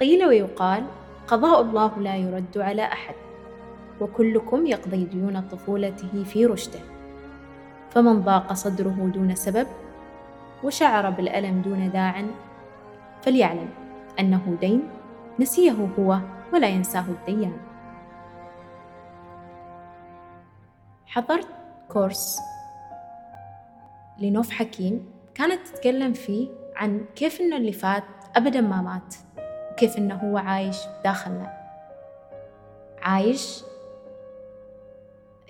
قيل ويقال قضاء الله لا يرد على أحد وكلكم يقضي ديون طفولته في رشده. فمن ضاق صدره دون سبب وشعر بالألم دون داع فليعلم أنه دين نسيه هو ولا ينساه الديان. حضرت كورس لنوف حكيم كانت تتكلم فيه عن كيف إنه اللي فات أبدا ما مات. وكيف إنه هو عايش داخلنا. عايش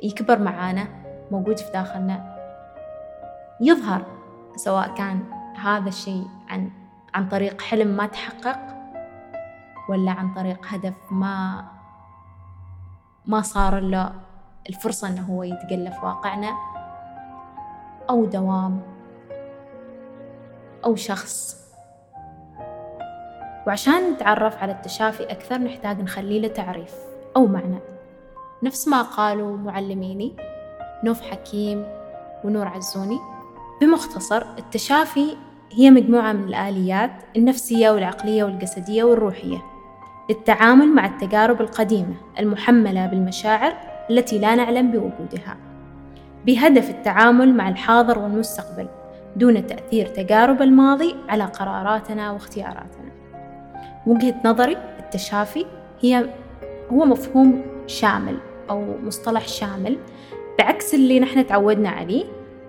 يكبر معانا موجود في داخلنا. يظهر سواء كان هذا الشيء عن عن طريق حلم ما تحقق ولا عن طريق هدف ما ما صار له الفرصة إنه هو يتقلى في واقعنا أو دوام أو شخص. وعشان نتعرف على التشافي أكثر نحتاج نخلي له تعريف أو معنى. نفس ما قالوا معلميني نوف حكيم ونور عزوني. بمختصر التشافي هي مجموعة من الآليات النفسية والعقلية والجسدية والروحية للتعامل مع التجارب القديمة المحملة بالمشاعر التي لا نعلم بوجودها. بهدف التعامل مع الحاضر والمستقبل دون تأثير تجارب الماضي على قراراتنا واختياراتنا. وجهة نظري التشافي هي هو مفهوم شامل أو مصطلح شامل بعكس اللي نحن تعودنا عليه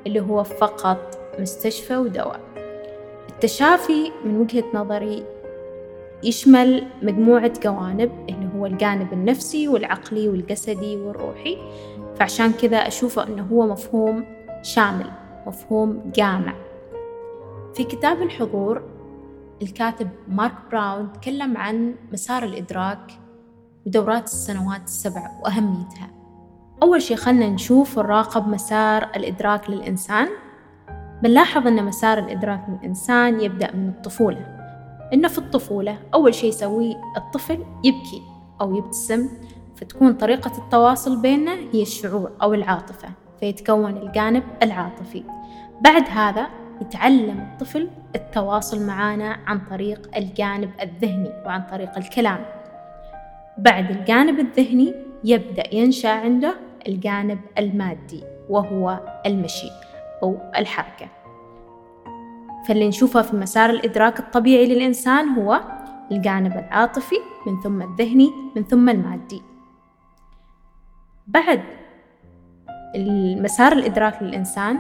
اللي هو فقط مستشفى ودواء. التشافي من وجهة نظري يشمل مجموعة جوانب اللي هو الجانب النفسي والعقلي والجسدي والروحي فعشان كذا أشوفه أنه هو مفهوم شامل مفهوم جامع. في كتاب الحضور الكاتب مارك براون تكلم عن مسار الإدراك ودورات السنوات السبع وأهميتها. أول شي خلنا نشوف ونراقب مسار الإدراك للإنسان. بنلاحظ أن مسار الإدراك للإنسان يبدأ من الطفولة. إنه في الطفولة أول شي يسويه الطفل يبكي أو يبتسم فتكون طريقة التواصل بيننا هي الشعور أو العاطفة فيتكون الجانب العاطفي. بعد هذا يتعلم الطفل التواصل معنا عن طريق الجانب الذهني وعن طريق الكلام. بعد الجانب الذهني يبدأ ينشأ عنده الجانب المادي وهو المشي أو الحركة. فاللي نشوفه في مسار الإدراك الطبيعي للإنسان هو الجانب العاطفي من ثم الذهني من ثم المادي. بعد المسار الإدراك للإنسان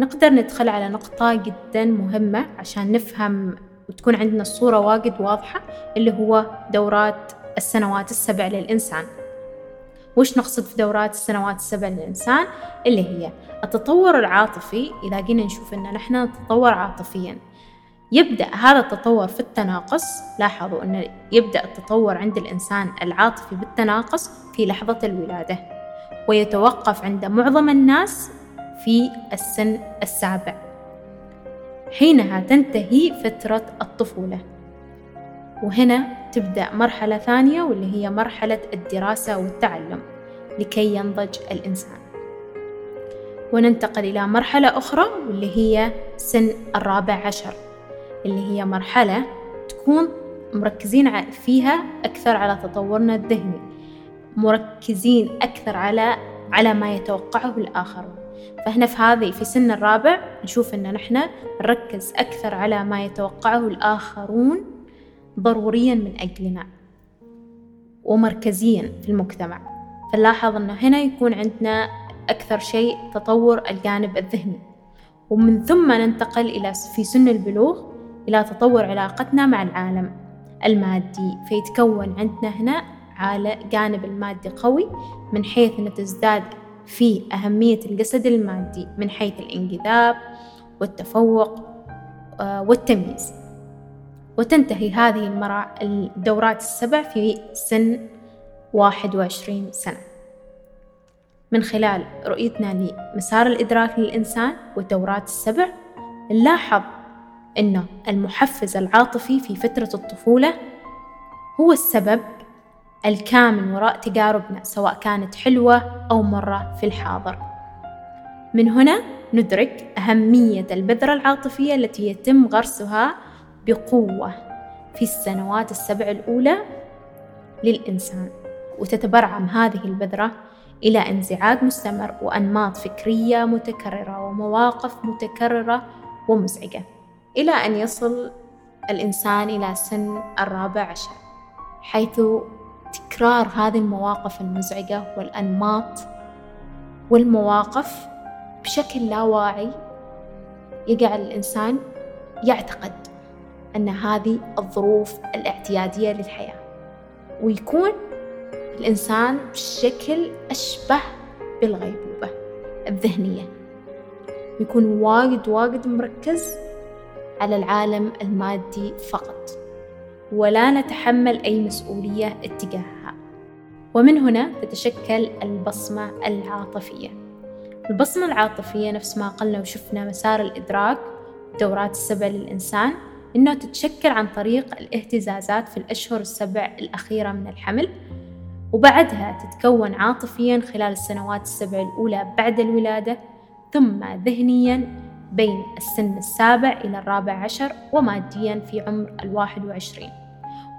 نقدر ندخل على نقطة جدا مهمة عشان نفهم وتكون عندنا الصورة واجد واضحة اللي هو دورات السنوات السبع للإنسان. وش نقصد في دورات السنوات السبع للإنسان؟ اللي هي التطور العاطفي إذا جينا نشوف إن نحن نتطور عاطفيا. يبدأ هذا التطور في التناقص. لاحظوا أن يبدأ التطور عند الإنسان العاطفي بالتناقص في لحظة الولادة. ويتوقف عند معظم الناس في السن السابع. حينها تنتهي فترة الطفولة. وهنا تبدأ مرحلة ثانية واللي هي مرحلة الدراسة والتعلم لكي ينضج الإنسان. وننتقل إلى مرحلة أخرى واللي هي سن الرابع عشر اللي هي مرحلة تكون مركزين فيها أكثر على تطورنا الذهني مركزين أكثر على على ما يتوقعه الآخرون. فهنا في هذه في سن الرابع نشوف إن نحن نركز أكثر على ما يتوقعه الآخرون ضروريا من أجلنا ومركزيا في المجتمع. فنلاحظ أنه هنا يكون عندنا أكثر شيء تطور الجانب الذهني. ومن ثم ننتقل إلى في سن البلوغ إلى تطور علاقتنا مع العالم المادي. فيتكون عندنا هنا على جانب المادي قوي من حيث أن تزداد فيه أهمية الجسد المادي من حيث الانجذاب والتفوق آه، والتمييز. وتنتهي هذه المرا الدورات السبع في سن واحد وعشرين سنة. من خلال رؤيتنا لمسار الإدراك للإنسان والدورات السبع نلاحظ أنه المحفز العاطفي في فترة الطفولة هو السبب الكامن وراء تجاربنا سواء كانت حلوة أو مرة في الحاضر. من هنا ندرك أهمية البذرة العاطفية التي يتم غرسها بقوة في السنوات السبع الأولى للإنسان. وتتبرعم هذه البذرة إلى انزعاج مستمر وأنماط فكرية متكررة ومواقف متكررة ومزعجة. إلى أن يصل الإنسان إلى سن الرابع عشر حيث تكرار هذه المواقف المزعجة والأنماط والمواقف بشكل لا واعي يجعل الإنسان يعتقد أن هذه الظروف الاعتيادية للحياة ويكون الإنسان بشكل أشبه بالغيبوبة الذهنية. يكون واجد واجد مركز على العالم المادي فقط. ولا نتحمل أي مسؤولية اتجاهها. ومن هنا تتشكل البصمة العاطفية. البصمة العاطفية نفس ما قلنا وشفنا مسار الإدراك دورات السبع للإنسان إنه تتشكل عن طريق الاهتزازات في الأشهر السبع الأخيرة من الحمل وبعدها تتكون عاطفيا خلال السنوات السبع الأولى بعد الولادة ثم ذهنيا بين السن السابع إلى الرابع عشر وماديا في عمر الواحد وعشرين.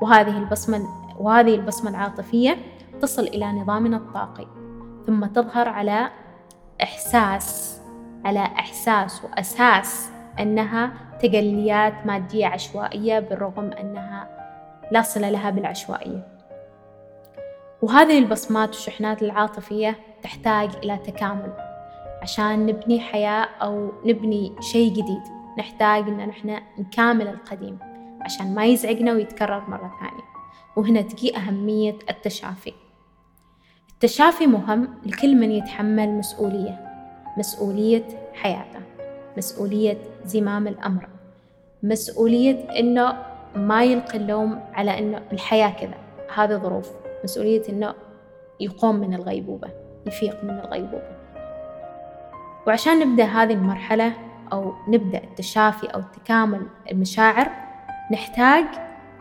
وهذه البصمة وهذه البصمة العاطفية تصل إلى نظامنا الطاقي ثم تظهر على إحساس على إحساس وأساس أنها تجليات مادية عشوائية بالرغم أنها لا صلة لها بالعشوائية. وهذه البصمات والشحنات العاطفية تحتاج إلى تكامل. عشان نبني حياة أو نبني شيء جديد. نحتاج إن نحن نكامل القديم عشان ما يزعجنا ويتكرر مرة ثانية. وهنا تجي أهمية التشافي. التشافي مهم لكل من يتحمل مسؤولية. مسؤولية حياته. مسؤولية زمام الأمر. مسؤولية إنه ما يلقي اللوم على إنه الحياة كذا. هذه ظروف. مسؤولية إنه يقوم من الغيبوبة يفيق من الغيبوبة. وعشان نبدأ هذه المرحلة أو نبدأ التشافي أو تكامل المشاعر نحتاج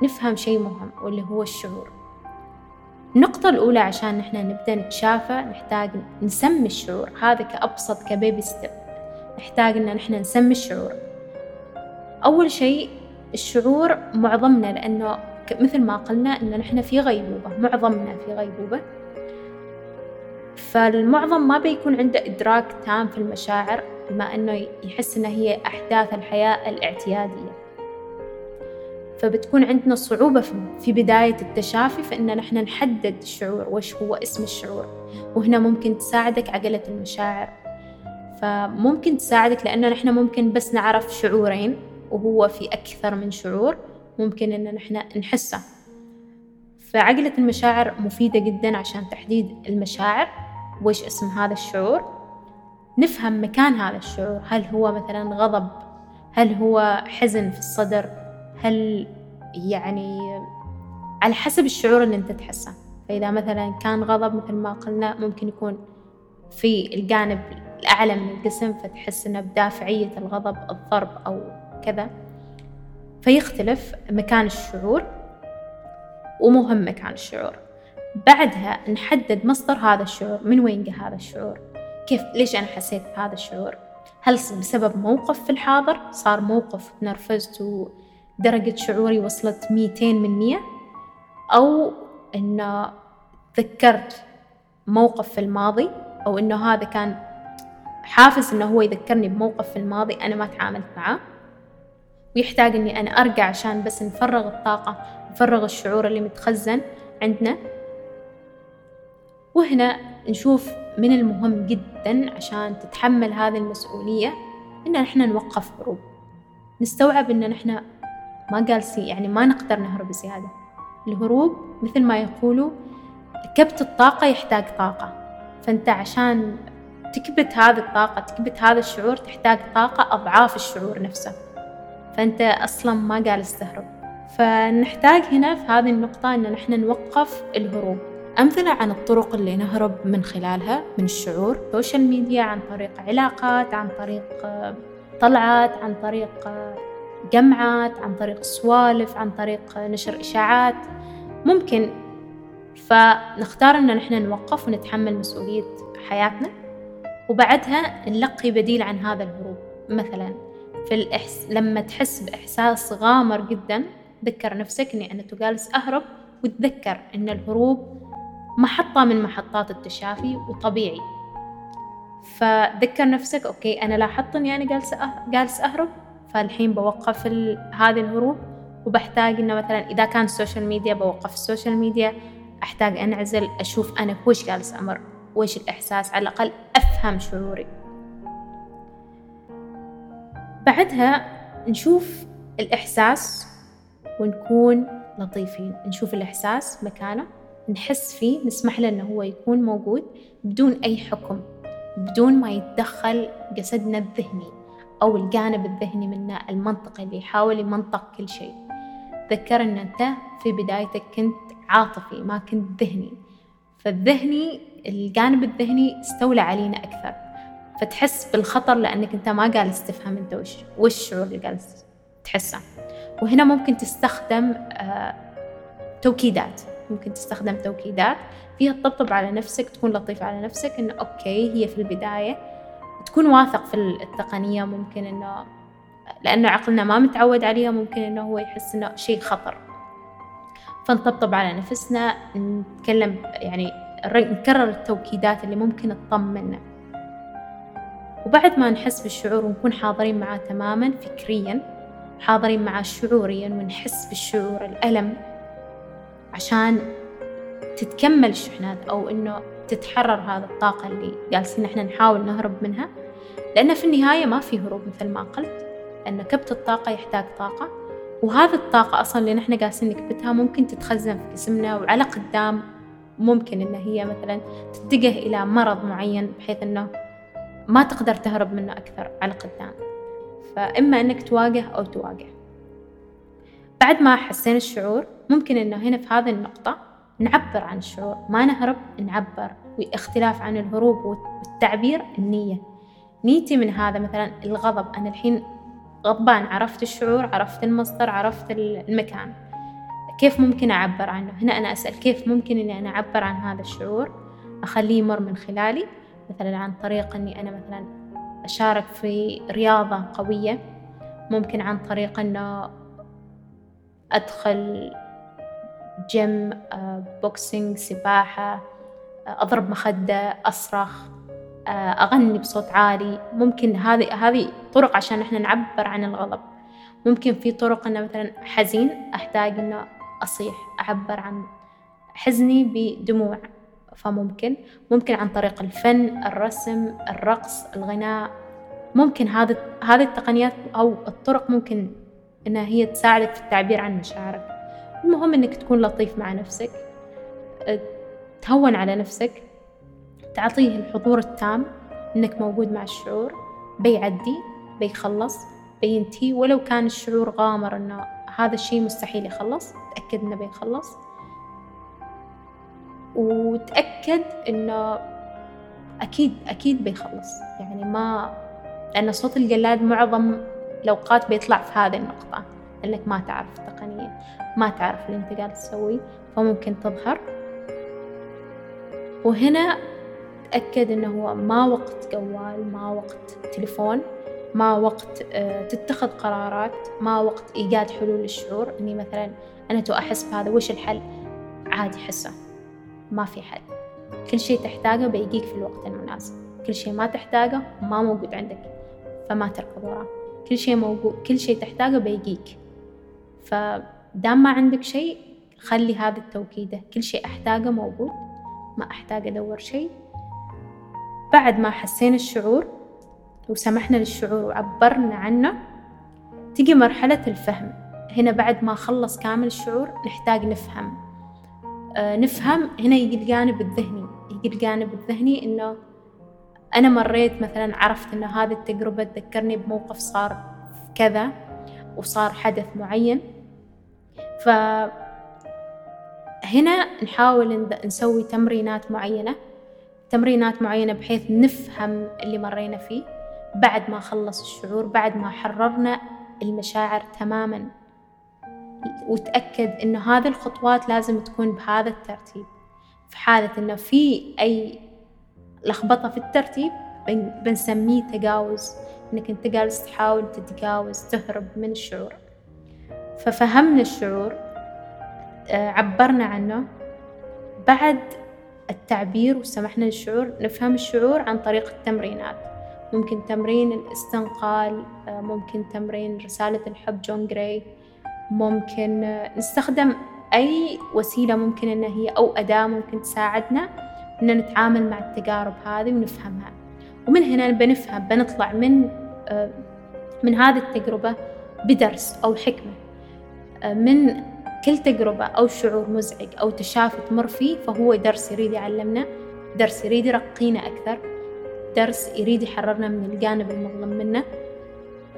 نفهم شيء مهم واللي هو الشعور. النقطة الأولى عشان نحن نبدأ نتشافى نحتاج نسمي الشعور. هذا كأبسط كبيبي ستيب. نحتاج إن نحن نسمي الشعور. أول شيء الشعور معظمنا لأنه مثل ما قلنا إن نحن في غيبوبة معظمنا في غيبوبة. فالمعظم ما بيكون عنده إدراك تام في المشاعر بما إنه يحس إنها هي أحداث الحياة الاعتيادية. فبتكون عندنا صعوبة في بداية التشافي فإن نحن نحدد الشعور وش هو اسم الشعور. وهنا ممكن تساعدك عقلة المشاعر. فممكن تساعدك لأنه نحن ممكن بس نعرف شعورين وهو في أكثر من شعور ممكن إن نحن نحسه. فعقلة المشاعر مفيدة جدا عشان تحديد المشاعر. وإيش اسم هذا الشعور؟ نفهم مكان هذا الشعور. هل هو مثلا غضب؟ هل هو حزن في الصدر؟ هل يعني على حسب الشعور اللي أنت تحسه. فإذا مثلا كان غضب مثل ما قلنا ممكن يكون في الجانب الأعلى من الجسم فتحس إنه بدافعية الغضب الضرب أو كذا. فيختلف مكان الشعور ومهم مكان الشعور. بعدها نحدد مصدر هذا الشعور من وين جه هذا الشعور؟ كيف ليش أنا حسيت بهذا الشعور؟ هل بسبب موقف في الحاضر؟ صار موقف تنرفزت ودرجة شعوري وصلت ميتين من مية؟ أو إنه تذكرت موقف في الماضي؟ أو إنه هذا كان حافز إنه هو يذكرني بموقف في الماضي أنا ما تعاملت معاه ويحتاج إني أنا أرجع عشان بس نفرغ الطاقة نفرغ الشعور اللي متخزن عندنا؟ وهنا نشوف من المهم جدا عشان تتحمل هذه المسؤولية إن نحن نوقف هروب نستوعب إن نحن ما قال سي يعني ما نقدر نهرب زيادة الهروب مثل ما يقولوا كبت الطاقة يحتاج طاقة. فأنت عشان تكبت هذه الطاقة تكبت هذا الشعور تحتاج طاقة أضعاف الشعور نفسه. فأنت أصلا ما جالس تهرب. فنحتاج هنا في هذه النقطة إن نحن نوقف الهروب. أمثلة عن الطرق اللي نهرب من خلالها من الشعور. social media عن طريق علاقات عن طريق طلعات عن طريق جمعات عن طريق سوالف عن طريق نشر إشاعات. ممكن. فنختار إن نحن نوقف ونتحمل مسؤولية حياتنا وبعدها نلقي بديل عن هذا الهروب. مثلا في الإحس... لما تحس بإحساس غامر جدا ذكر نفسك إني أنا جالس أهرب وتذكر إن الهروب محطة من محطات التشافي وطبيعي. فذكر نفسك okay أنا لاحظت إني أنا جالس جالس أهرب. فالحين بوقف هذا الهروب وبحتاج إنه مثلا إذا كان ال social media بوقف ال social media أحتاج أنعزل أشوف أنا وش جالس أمر وش الإحساس على الأقل أفهم شعوري. بعدها نشوف الإحساس ونكون لطيفين نشوف الإحساس مكانه. نحس فيه نسمح له إنه هو يكون موجود بدون أي حكم بدون ما يتدخل جسدنا الذهني أو الجانب الذهني منا المنطقي اللي يحاول يمنطق كل شيء. تذكر إن أنت في بدايتك كنت عاطفي ما كنت ذهني. فالذهني الجانب الذهني استولى علينا أكثر. فتحس بالخطر لأنك أنت ما جالس تفهم أنت وش وش الشعور اللي جالس تحسه. وهنا ممكن تستخدم آه توكيدات. ممكن تستخدم توكيدات. فيها تطبطب على نفسك تكون لطيف على نفسك إنه أوكي هي في البداية. تكون واثق في التقنية ممكن إنه لأنه عقلنا ما متعود عليها ممكن إنه هو يحس إنه شيء خطر. فنطبطب على نفسنا نتكلم يعني نكرر التوكيدات اللي ممكن تطمنا وبعد ما نحس بالشعور ونكون حاضرين معاه تماما فكريا حاضرين معاه شعوريا ونحس بالشعور الألم عشان تتكمل الشحنات أو إنه تتحرر هذا الطاقة اللي جالسين إحنا نحاول نهرب منها. لأن في النهاية ما في هروب مثل ما قلت لأن كبت الطاقة يحتاج طاقة. وهذه الطاقة أصلا اللي نحن جالسين نكبتها ممكن تتخزن في جسمنا وعلى قدام ممكن إن هي مثلا تتجه إلى مرض معين بحيث إنه ما تقدر تهرب منه أكثر على قدام. فإما إنك تواجه أو تواجه. بعد ما حسينا الشعور ممكن إنه هنا في هذه النقطة نعبر عن الشعور. ما نهرب نعبر. واختلاف عن الهروب والتعبير النية. نيتي من هذا مثلا الغضب. أنا الحين غضبان. عرفت الشعور عرفت المصدر عرفت المكان. كيف ممكن أعبر عنه؟ هنا أنا أسأل كيف ممكن أني أنا أعبر عن هذا الشعور؟ أخليه يمر من خلالي. مثلا عن طريق أني أنا مثلا أشارك في رياضة قوية. ممكن عن طريق أنه أدخل gym boxing سباحة أضرب مخدة أصرخ أغني بصوت عالي. ممكن هذه هذه طرق عشان إحنا نعبر عن الغضب. ممكن في طرق إنه مثلا حزين أحتاج إنه أصيح أعبر عن حزني بدموع فممكن. ممكن عن طريق الفن الرسم الرقص الغناء. ممكن هذه هذه التقنيات أو الطرق ممكن إنها هي تساعدك في التعبير عن مشاعرك. المهم إنك تكون لطيف مع نفسك تهون على نفسك تعطيه الحضور التام إنك موجود مع الشعور بيعدي بيخلص بينتهي ولو كان الشعور غامر إنه هذا الشيء مستحيل يخلص تأكد إنه بيخلص. وتأكد إنه أكيد أكيد بيخلص. يعني ما لأن صوت الجلاد معظم الأوقات بيطلع في هذه النقطة إنك ما تعرف التقنية ما تعرف اللي أنت قاعد تسويه فممكن تظهر. وهنا تأكد إنه هو ما وقت جوال ما وقت تليفون ما وقت آه، تتخذ قرارات ما وقت إيجاد حلول للشعور. إني مثلا أنا تو أحس بهذا وش الحل؟ عادي حسه ما في حل. كل شيء تحتاجه بيجيك في الوقت المناسب. كل شيء ما تحتاجه ما موجود عندك فما تركض وراه. كل شيء موجود كل شيء تحتاجه بيجيك. فدام ما عندك شيء خلي هذا التوكيدة كل شيء أحتاجه موجود. ما أحتاج أدور شيء. بعد ما حسينا الشعور وسمحنا للشعور وعبرنا عنه تجي مرحلة الفهم. هنا بعد ما خلص كامل الشعور نحتاج نفهم. آه نفهم. هنا يجي الجانب الذهني. يجي الجانب الذهني إنه أنا مريت مثلا عرفت إن هذه التجربة تذكرني بموقف صار كذا وصار حدث معين. فهنا نحاول نسوي تمرينات معينة تمرينات معينة بحيث نفهم اللي مرينا فيه بعد ما خلص الشعور بعد ما حررنا المشاعر تماما. وتأكد إنه هذه الخطوات لازم تكون بهذا الترتيب. في حالة إنه في أي لخبطة في الترتيب بنسميه تجاوز. إنك أنت جالس تحاول تتجاوز تهرب من الشعور. ففهمنا الشعور آه، عبرنا عنه. بعد التعبير وسمحنا للشعور نفهم الشعور عن طريق التمرينات. ممكن تمرين الاستنقال آه، ممكن تمرين رسالة الحب جون جراي. ممكن آه، نستخدم أي وسيلة ممكن إن هي أو أداة ممكن تساعدنا إن نتعامل مع التجارب هذه ونفهمها. ومن هنا بنفهم بنطلع من آه، من هذه التجربة بدرس أو حكمة. من كل تجربة أو شعور مزعج أو تشافي تمر فيه فهو درس يريد يعلمنا درس يريد يرقينا أكثر درس يريد يحررنا من الجانب المظلم منه.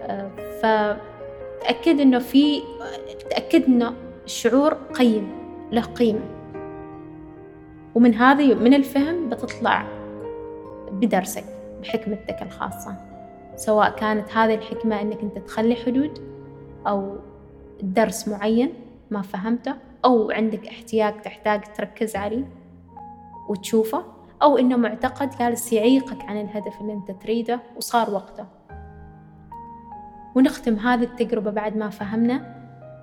آه، فتأكد إنه في تأكد إنه الشعور قيم له قيمة. ومن هذه من الفهم بتطلع بدرسك بحكمتك الخاصة. سواء كانت هذه الحكمة إنك أنت تخلي حدود أو درس معين ما فهمته أو عندك احتياج تحتاج تركز عليه وتشوفه أو إنه معتقد جالس يعيقك عن الهدف اللي أنت تريده وصار وقته. ونختم هذه التجربة بعد ما فهمنا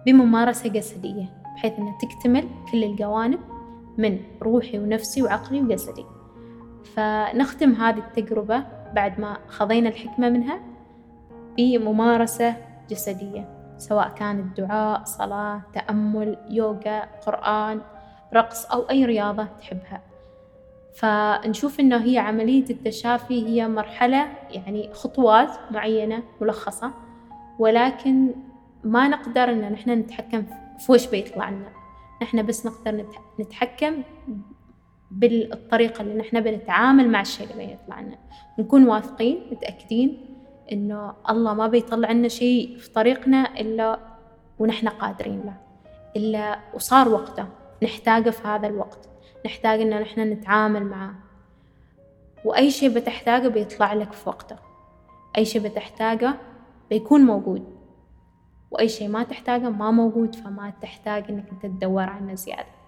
بممارسة جسدية بحيث أنها تكتمل كل الجوانب من روحي ونفسي وعقلي وجسدي. فنختم هذه التجربة بعد ما خضينا الحكمة منها بممارسة جسدية سواء كانت دعاء صلاة تأمل يوغا قرآن رقص أو أي رياضة تحبها. فنشوف إنه هي عملية التشافي هي مرحلة يعني خطوات معينة ملخصة ولكن ما نقدر إن نحن نتحكم في وش بيطلع لنا. نحن بس نقدر نتحكم بالطريقة اللي نحن بنتعامل مع الشيء اللي بيطلع لنا نكون واثقين متأكدين إنه الله ما بيطلع لنا شيء في طريقنا إلا ونحن قادرين له. إلا وصار وقته نحتاجه في هذا الوقت. نحتاج إن نحن نتعامل معاه وأي شيء بتحتاجه بيطلع لك في وقته. أي شيء بتحتاجه بيكون موجود. وأي شيء ما تحتاجه ما موجود فما تحتاج إنك أنت تدور عنه زيادة.